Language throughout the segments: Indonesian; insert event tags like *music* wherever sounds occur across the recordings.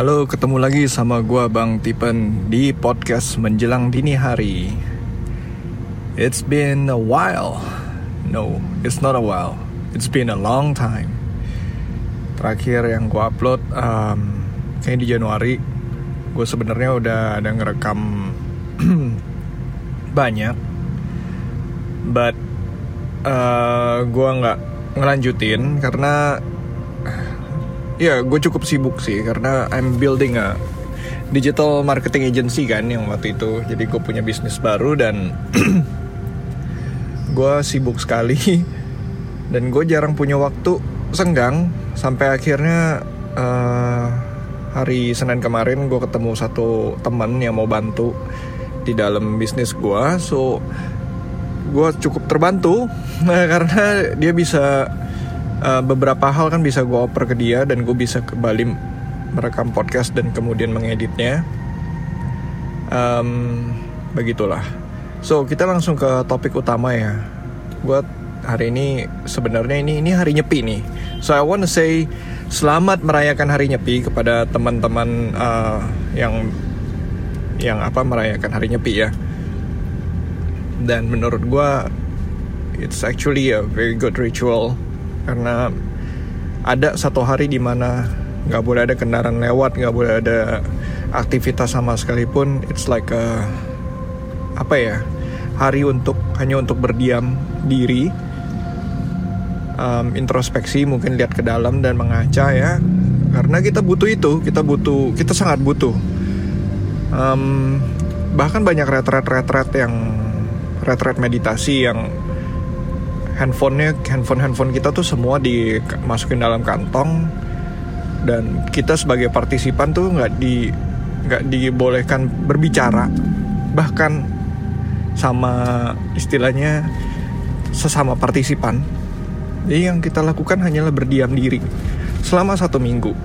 Halo, ketemu lagi sama gua Bang Tipen di podcast menjelang dini hari. It's been a while. No, it's not a while. It's been a long time. Terakhir yang gua upload um, kayaknya di Januari. Gue sebenarnya udah ada ngerekam *clears throat* banyak, but uh, gua nggak ngelanjutin karena ya gue cukup sibuk sih karena I'm building a digital marketing agency kan yang waktu itu. Jadi gue punya bisnis baru dan *clears throat* gue sibuk sekali. *laughs* Dan gue jarang punya waktu senggang. Sampai akhirnya uh, hari Senin kemarin gue ketemu satu teman yang mau bantu di dalam bisnis gue so gue cukup terbantu nah, *laughs* karena dia bisa uh, beberapa hal kan bisa gue oper ke dia dan gue bisa kembali merekam podcast dan kemudian mengeditnya. Um, begitulah. So kita langsung ke topik utama ya. Gue hari ini sebenarnya ini ini hari nyepi nih. So I wanna say selamat merayakan hari nyepi kepada teman-teman uh, yang yang apa merayakan hari nyepi ya. Dan menurut gue it's actually a very good ritual karena ada satu hari di mana nggak boleh ada kendaraan lewat nggak boleh ada aktivitas sama sekalipun it's like a apa ya hari untuk hanya untuk berdiam diri um, introspeksi mungkin lihat ke dalam dan mengaca ya. Karena kita butuh itu kita butuh kita sangat butuh. Um, bahkan banyak retret-retret yang retret meditasi yang handphonenya handphone handphone kita tuh semua dimasukin dalam kantong. Dan kita sebagai partisipan tuh nggak di nggak dibolehkan berbicara. Bahkan sama istilahnya sesama partisipan. Jadi yang kita lakukan hanyalah berdiam diri. Selama satu minggu.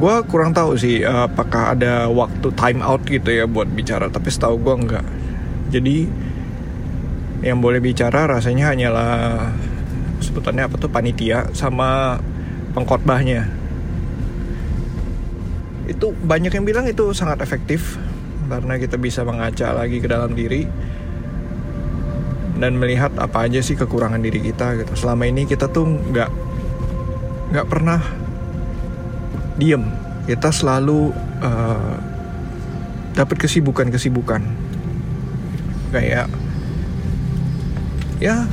Gue kurang tahu sih apakah ada waktu time out gitu ya buat bicara. Tapi setahu gue nggak. Jadi yang boleh bicara rasanya hanyalah sebutannya apa tuh? Panitia sama pengkhotbahnya. Itu banyak yang bilang itu sangat efektif karena kita bisa mengaca lagi ke dalam diri dan melihat apa aja sih kekurangan diri kita gitu. Selama ini kita tuh nggak nggak pernah diem. Kita selalu uh, dapat kesibukan kesibukan kayak ya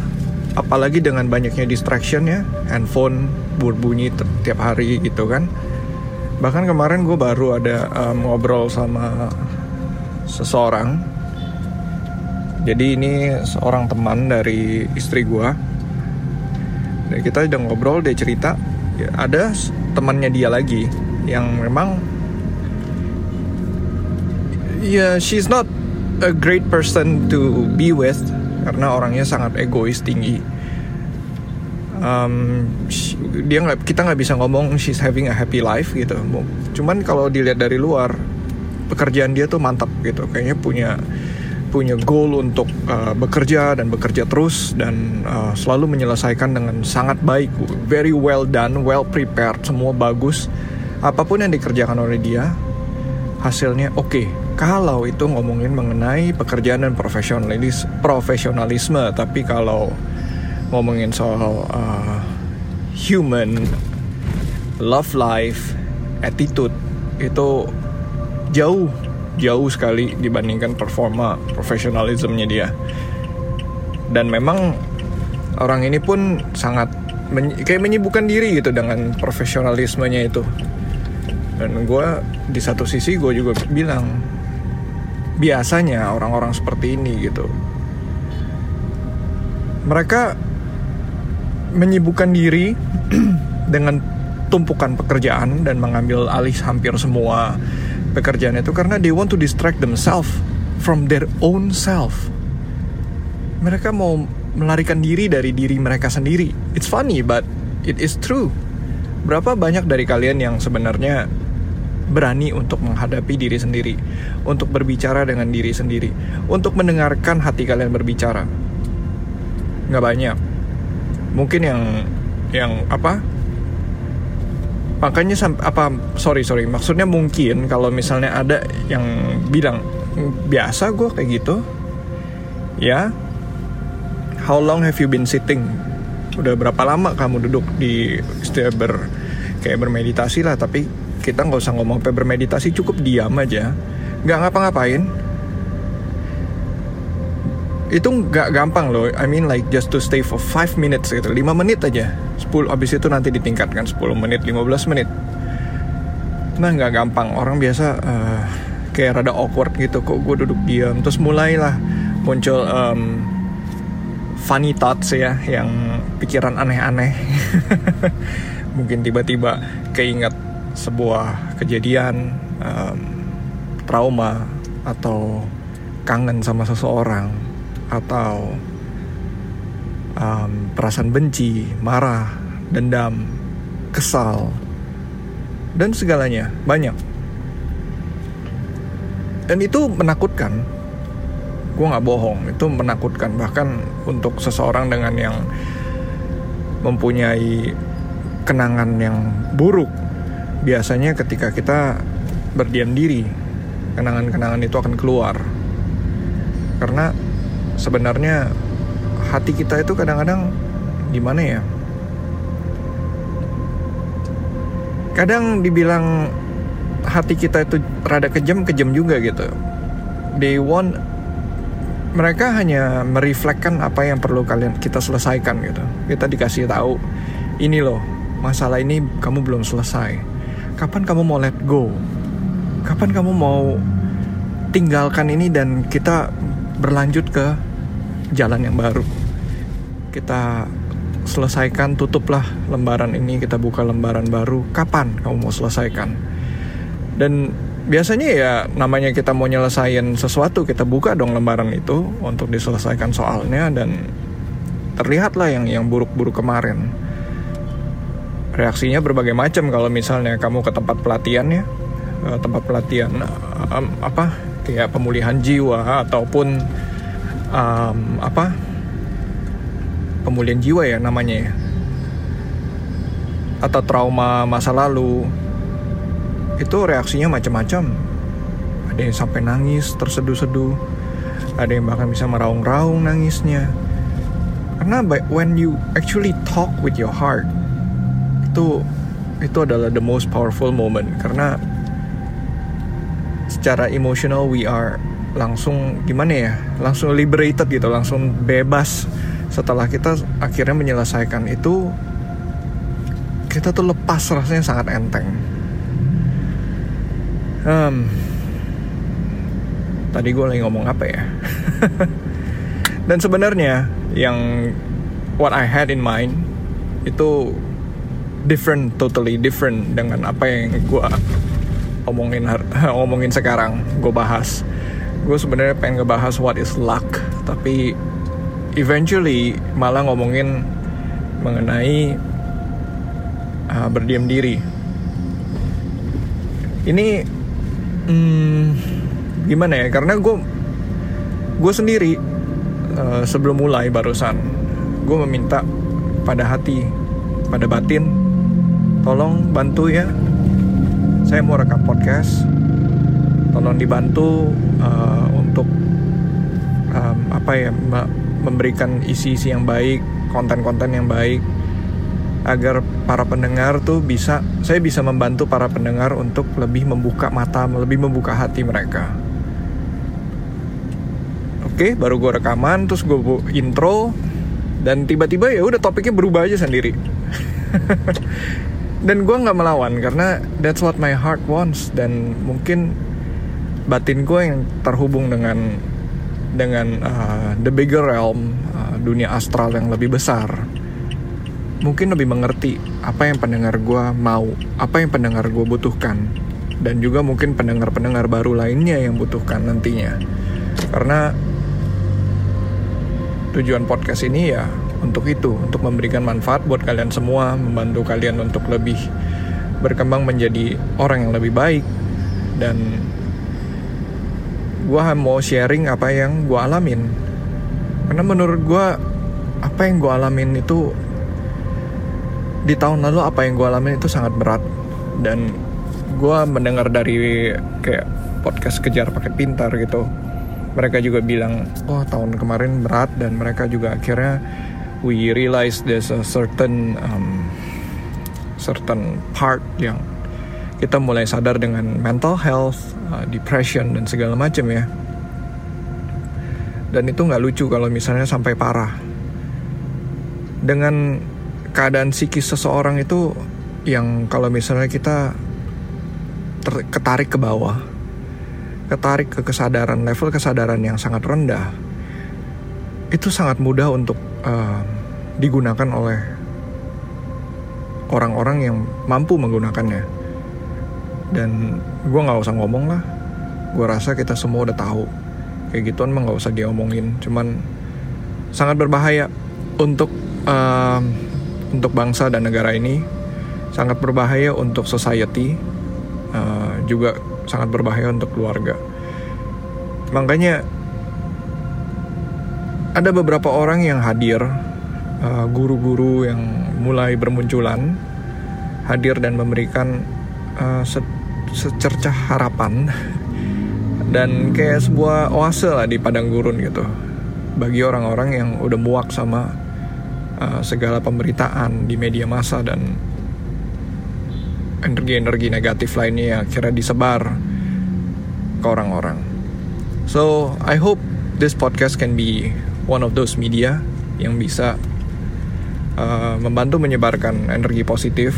apalagi dengan banyaknya distraction ya. Handphone berbunyi tiap hari gitu kan. Bahkan kemarin gue baru ada um, ngobrol sama seseorang. Jadi ini seorang teman dari istri gue dan kita udah ngobrol dia cerita ya, ada temannya dia lagi yang memang ya yeah, she's not a great person to be with karena orangnya sangat egois tinggi. Um, dia nggak kita nggak bisa ngomong she's having a happy life gitu. Cuman kalau dilihat dari luar pekerjaan dia tuh mantap gitu. Kayaknya punya punya goal untuk uh, bekerja dan bekerja terus dan uh, selalu menyelesaikan dengan sangat baik. Very well done well prepared semua bagus. Apa pun yang dikerjakan oleh dia hasilnya oke. okay kalau itu ngomongin mengenai pekerjaan dan profesionalis profesionalisme tapi kalau ngomongin soal uh, human love life attitude itu jauh jauh sekali dibandingkan performa profesionalismenya dia. Dan memang orang ini pun sangat men kayak menyibukkan diri gitu dengan profesionalismenya itu. Dan gue di satu sisi gue juga bilang biasanya orang-orang seperti ini gitu mereka menyibukkan diri *clears throat* dengan tumpukan pekerjaan dan mengambil alih hampir semua pekerjaan itu karena they want to distract themselves from their own self. Mereka mau melarikan diri dari diri mereka sendiri. It's funny but it is true. Berapa banyak dari kalian yang sebenarnya berani untuk menghadapi diri sendiri, untuk berbicara dengan diri sendiri, untuk mendengarkan hati kalian berbicara. Nggak banyak. Mungkin yang yang apa? makanya apa sorry sorry maksudnya mungkin kalau misalnya ada yang bilang biasa gue kayak gitu ya how long have you been sitting udah berapa lama kamu duduk di setiap ber kayak bermeditasi lah tapi kita nggak usah ngomong sampai bermeditasi cukup diam aja. Nggak ngapa-ngapain. Itu nggak gampang loh. I mean like just to stay for 5 minutes gitu. 5 menit aja. 10 abis itu nanti ditingkatkan 10 menit 15 menit. Nah nggak gampang. Orang biasa uh, kayak rada awkward gitu. Kok gue duduk diam? Terus mulailah muncul um, funny thoughts ya yang pikiran aneh-aneh. *laughs* Mungkin tiba-tiba keinget sebuah kejadian um, trauma atau kangen sama seseorang atau um, perasaan benci, marah, dendam, kesal, dan segalanya banyak. Dan itu menakutkan. Gue nggak bohong, itu menakutkan bahkan untuk seseorang dengan yang mempunyai kenangan yang buruk. Biasanya ketika kita berdiam diri, kenangan-kenangan itu akan keluar. Karena sebenarnya hati kita itu kadang-kadang gimana ya? Kadang dibilang hati kita itu rada kejam kejam juga gitu. They want mereka hanya merefleksikan apa yang perlu kalian kita selesaikan gitu. Kita dikasih tahu ini loh masalah ini kamu belum selesai kapan kamu mau let go? Kapan kamu mau tinggalkan ini dan kita berlanjut ke jalan yang baru? Kita selesaikan tutuplah lembaran ini kita buka lembaran baru. Kapan kamu mau selesaikan? Dan biasanya ya namanya kita mau nyelesain sesuatu kita buka dong lembaran itu untuk diselesaikan soalnya dan terlihatlah yang yang buruk-buruk kemarin reaksinya berbagai macam. Kalau misalnya kamu ke tempat pelatihan ya tempat pelatihan um, apa kayak pemulihan jiwa ataupun um, apa pemulihan jiwa ya namanya ya atau trauma masa lalu itu reaksinya macam-macam. Ada yang sampai nangis terseduh-seduh. Ada yang bahkan bisa meraung-raung nangisnya. Karena when you actually talk with your heart itu itu adalah the most powerful moment. Karena secara emotional we are langsung gimana ya langsung liberated gitu langsung bebas. Setelah kita akhirnya menyelesaikan itu kita tuh lepas rasanya sangat enteng. Um, tadi gue lagi ngomong apa ya? *laughs* Dan sebenarnya yang what I had in mind itu different totally different dengan apa yang gue omongin *laughs* omongin sekarang gue bahas. Gue sebenarnya pengen ngebahas what is luck tapi eventually malah ngomongin mengenai uh, berdiam diri. Ini hmm, gimana ya? Karena gue gue sendiri uh, sebelum mulai barusan gue meminta pada hati pada batin tolong bantu ya. Saya mau rekam podcast. Tolong dibantu uh, untuk um, apa ya memberikan isi-isi yang baik konten-konten yang baik agar para pendengar tuh bisa saya bisa membantu para pendengar untuk lebih membuka mata lebih membuka hati mereka. Oke baru gue rekaman terus gue intro dan tiba-tiba ya udah topiknya berubah aja sendiri *laughs* dan gue nggak melawan karena that's what my heart wants. Dan mungkin batin gue yang terhubung dengan dengan uh, the bigger realm uh, dunia astral yang lebih besar mungkin lebih mengerti apa yang pendengar gue mau apa yang pendengar gue butuhkan dan juga mungkin pendengar-pendengar baru lainnya yang butuhkan nantinya. Karena tujuan podcast ini ya untuk itu untuk memberikan manfaat buat kalian semua membantu kalian untuk lebih berkembang menjadi orang yang lebih baik. Dan gue mau sharing apa yang gue alamin. Karena menurut gue apa yang gue alamin itu di tahun lalu apa yang gue alamin itu sangat berat. Dan gue mendengar dari kayak podcast kejar pakai pintar gitu mereka juga bilang oh tahun kemarin berat dan mereka juga akhirnya we realize there's a certain um, certain part yang kita mulai sadar dengan mental health, uh, depression dan segala macam ya. Dan itu nggak lucu kalau misalnya sampai parah. Dengan keadaan psikis seseorang itu yang kalau misalnya kita ter- ketarik ke bawah, ketarik ke kesadaran level kesadaran yang sangat rendah, itu sangat mudah untuk uh, digunakan oleh orang-orang yang mampu menggunakannya. Dan gue nggak usah ngomong lah. Gue rasa kita semua udah tahu. Kayak gituan mah nggak usah diomongin. Cuman sangat berbahaya untuk uh, untuk bangsa dan negara ini. Sangat berbahaya untuk society. Uh, juga sangat berbahaya untuk keluarga. Makanya ada beberapa orang yang hadir eh, guru-guru uh, yang mulai bermunculan hadir dan memberikan uh, secercah harapan *laughs* dan kayak sebuah oase lah di padang gurun gitu bagi orang-orang yang udah muak sama uh, segala pemberitaan di media massa dan energi-energi negatif lainnya yang kira disebar ke orang-orang. So I hope this podcast can be one of those media yang bisa uh, membantu menyebarkan energi positif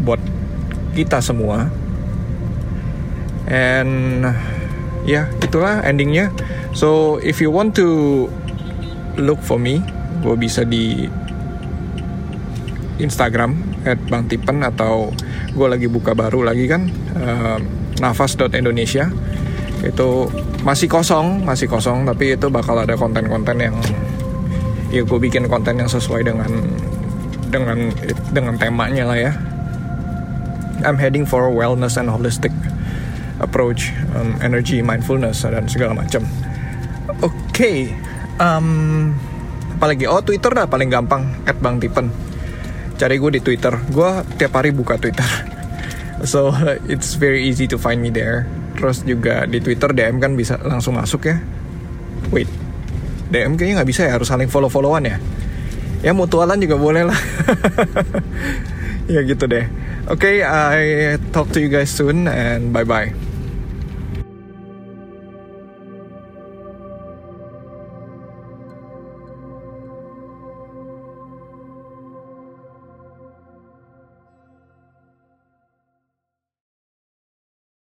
buat kita semua. And ya yeah, itulah endingnya. So if you want to look for me gue bisa di Instagram at Bang Tipen atau gue lagi buka baru lagi kan uh, nafas.indonesia itu masih kosong masih kosong tapi itu bakal ada konten-konten yang ya gue bikin konten yang sesuai dengan dengan dengan temanya lah ya I'm heading for wellness and holistic approach, um, energy, mindfulness dan segala macam. Oke, okay. um, apalagi oh Twitter dah paling gampang @bangtipen. Cari gue di Twitter. Gue tiap hari buka Twitter. *laughs* so it's very easy to find me there. Terus juga di Twitter DM kan bisa langsung masuk ya. Wait, DM kayaknya nggak bisa ya harus saling follow-followan ya. Ya mutualan juga boleh lah. *laughs* ya gitu deh. Okay, I talk to you guys soon and bye bye.